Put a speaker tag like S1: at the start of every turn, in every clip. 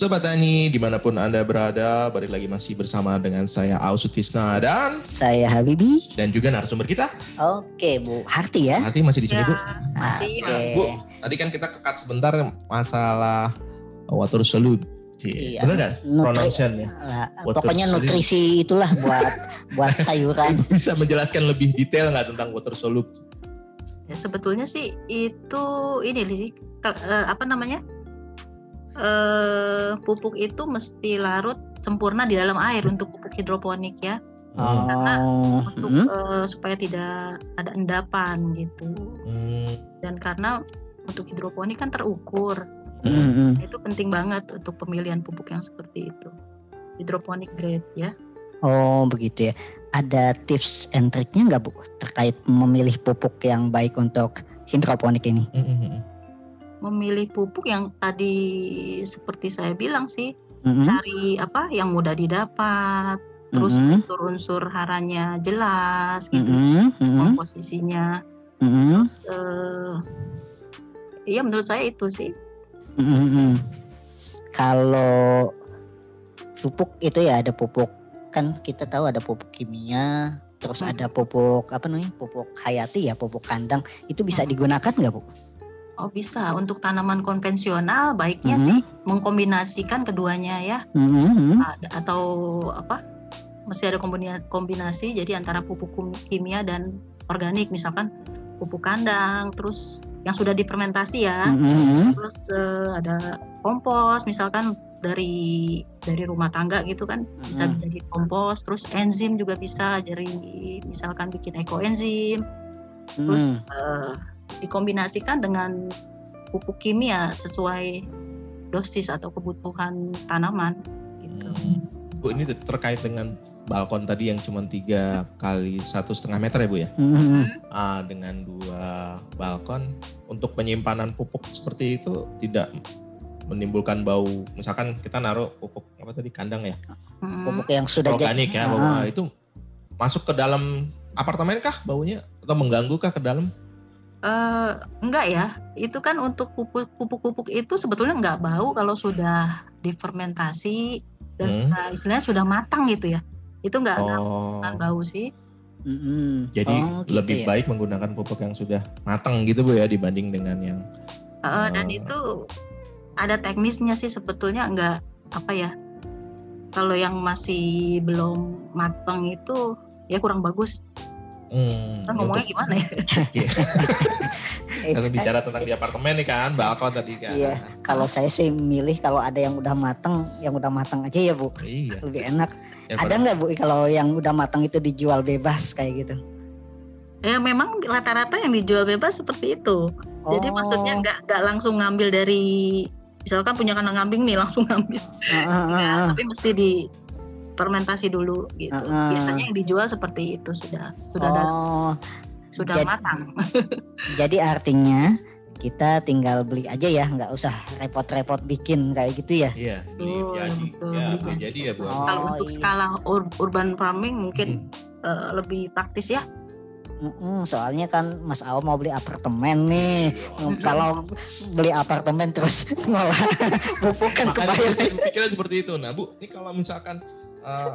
S1: Sobat Tani, di mana pun Anda berada, balik lagi masih bersama dengan saya Ausutisna dan
S2: Saya Habibi.
S1: dan juga narasumber kita.
S2: Oke, Bu Harti ya.
S1: Nanti masih di sini, Bu.
S3: masih.
S2: Oke.
S1: Bu, tadi kan kita kekat sebentar masalah water salute.
S2: Iya.
S1: Bener nggak
S2: Nutri-
S1: pronunciation-nya?
S2: Lah,
S1: Water
S2: pokoknya
S1: salute.
S2: nutrisi itulah buat buat sayuran.
S1: Bisa menjelaskan lebih detail nggak tentang water salute?
S3: Ya, sebetulnya sih itu ini sih eh, apa namanya eh pupuk itu mesti larut sempurna di dalam air untuk pupuk hidroponik ya
S2: Oh,
S3: untuk
S2: mm,
S3: eh, supaya tidak ada endapan gitu
S1: Hmm,
S3: dan karena untuk hidroponik kan terukur
S2: mm, mm.
S3: itu penting banget untuk pemilihan pupuk yang seperti itu hidroponik grade ya
S2: oh begitu ya. Ada tips and triknya nggak Bu terkait memilih pupuk yang baik untuk hidroponik ini?
S1: hmm, hmm, hmm.
S3: Memilih pupuk yang tadi seperti saya bilang sih
S2: Mm,
S3: cari apa yang mudah didapat terus
S2: mm,
S3: unsur-unsur haranya jelas gitu
S2: mm, mm,
S3: komposisinya.
S2: Mm,
S3: terus eh, iya menurut saya itu sih.
S2: Mm, mm, mm. Kalau pupuk itu ya ada pupuk. Kan kita tahu ada pupuk kimia, terus
S3: Hmm.
S2: ada pupuk apa namanya pupuk hayati ya pupuk kandang. Itu bisa
S3: Hmm.
S2: digunakan nggak Bu?
S3: Oh bisa untuk tanaman konvensional baiknya
S2: Mhm.
S3: sih mengkombinasikan keduanya ya
S2: Mhm.
S3: Ada- atau apa mesti ada kombina- kombinasi jadi antara pupuk kimia dan organik misalkan pupuk kandang terus yang sudah difermentasi ya
S2: Mhm.
S3: terus eh, ada kompos misalkan dari dari rumah tangga gitu kan bisa
S2: Mhm.
S3: jadi kompos terus enzim juga bisa dari misalkan bikin ekoenzim terus
S2: Mhm.
S3: eh, dikombinasikan dengan pupuk kimia sesuai dosis atau kebutuhan tanaman gitu.
S1: Hmm. Bu, ini terkait dengan balkon tadi yang cuma tiga kali satu setengah meter ya Bu ya?
S2: Mhm.
S1: Ah, dengan dua balkon untuk penyimpanan pupuk seperti itu tidak menimbulkan bau misalkan kita naruh pupuk apa tadi kandang ya
S3: Mm.
S2: Pupuk yang sudah jadi
S1: organik ya ah, itu masuk ke dalam apartemen kah baunya atau mengganggu kah ke dalam
S3: Eh, enggak ya, itu kan untuk pupuk- pupuk-pupuk itu sebetulnya enggak bau kalau sudah difermentasi dan
S1: Hmm.
S3: sudah istilahnya sudah matang gitu ya. Itu enggak enggak
S1: oh
S3: akan bau sih.
S2: Mhm.
S1: jadi
S2: Oh, gitu
S1: lebih
S2: ya.
S1: baik menggunakan pupuk yang sudah matang gitu Bu ya dibanding dengan yang
S3: Eh, dan
S1: Oh.
S3: itu ada teknisnya sih sebetulnya enggak apa ya. Kalau yang masih belum matang itu ya kurang bagus.
S1: Hmm,
S3: Kita ngomongnya
S1: untuk-
S3: gimana ya?
S2: Eh,
S1: Kalau bicara tentang di apartemen nih kan, balkon tadi kan.
S2: Iya. Kalau saya sih milih kalau ada yang udah matang, yang udah matang aja ya Bu.
S1: Iya.
S2: Lebih enak.
S1: Daripada-
S2: Ada nggak Bu kalau yang udah matang itu dijual bebas kayak gitu?
S3: Ya memang rata-rata yang dijual bebas seperti itu. Jadi
S2: Oh.
S3: maksudnya enggak enggak langsung ngambil dari misalkan punya kandang kambing nih langsung ngambil.
S2: Ah, ah, ah,
S3: Ya,
S2: ah.
S3: tapi mesti di fermentasi dulu gitu.
S2: Heeh.
S3: Biasanya yang dijual seperti itu sudah sudah dalam-
S2: Oh,
S3: sudah
S2: jadi-
S3: matang.
S2: jadi artinya kita tinggal beli aja ya, nggak usah repot-repot bikin kayak gitu ya.
S1: Iya, beli
S3: Betul,
S1: jadi.
S3: betul,
S1: Ya,
S3: beli
S1: beli jadi ya Bu.
S2: Oh,
S3: Kalau untuk
S2: iya.
S3: skala ur- urban farming mungkin
S1: Hmm.
S3: eh, lebih praktis ya.
S2: Mm-mm, soalnya kan Mas Awa mau beli apartemen nih.
S3: Mm-mm.
S2: Kalau beli apartemen terus ngolah pupuk kan kebayang.
S1: pikirnya seperti itu. Nah, Bu, ini kalau misalkan eh,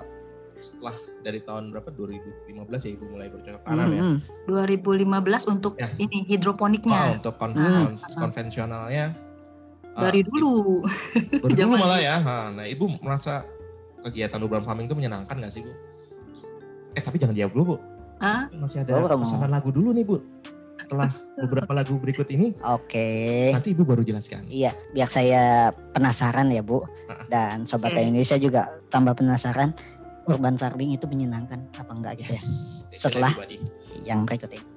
S1: setelah dari tahun berapa 2015 ya Ibu mulai bercocok tanam ya.
S2: Mm-mm.
S3: 2015 untuk
S1: Ya.
S3: ini
S1: Oh,
S3: hidroponiknya
S1: untuk kon-
S2: Hmm.
S1: kon- konvensionalnya eh,
S3: dari dulu.
S1: Dari dulu malah ya. Nah, nah, Ibu merasa kegiatan urban farming itu menyenangkan gak sih, Bu? Eh, tapi jangan jawab dulu, Bu.
S3: Hah?
S1: Masih ada
S2: Oh,
S1: pesanan lagu dulu nih, Bu. Setelah beberapa lagu berikut ini,
S2: Oke.
S1: nanti Ibu baru jelaskan.
S2: Iya, biar saya penasaran ya Bu. Dan Sobat. Indonesia juga tambah penasaran. Urban farming itu menyenangkan apa enggak gitu ya. Setelah-. Yang berikut ini.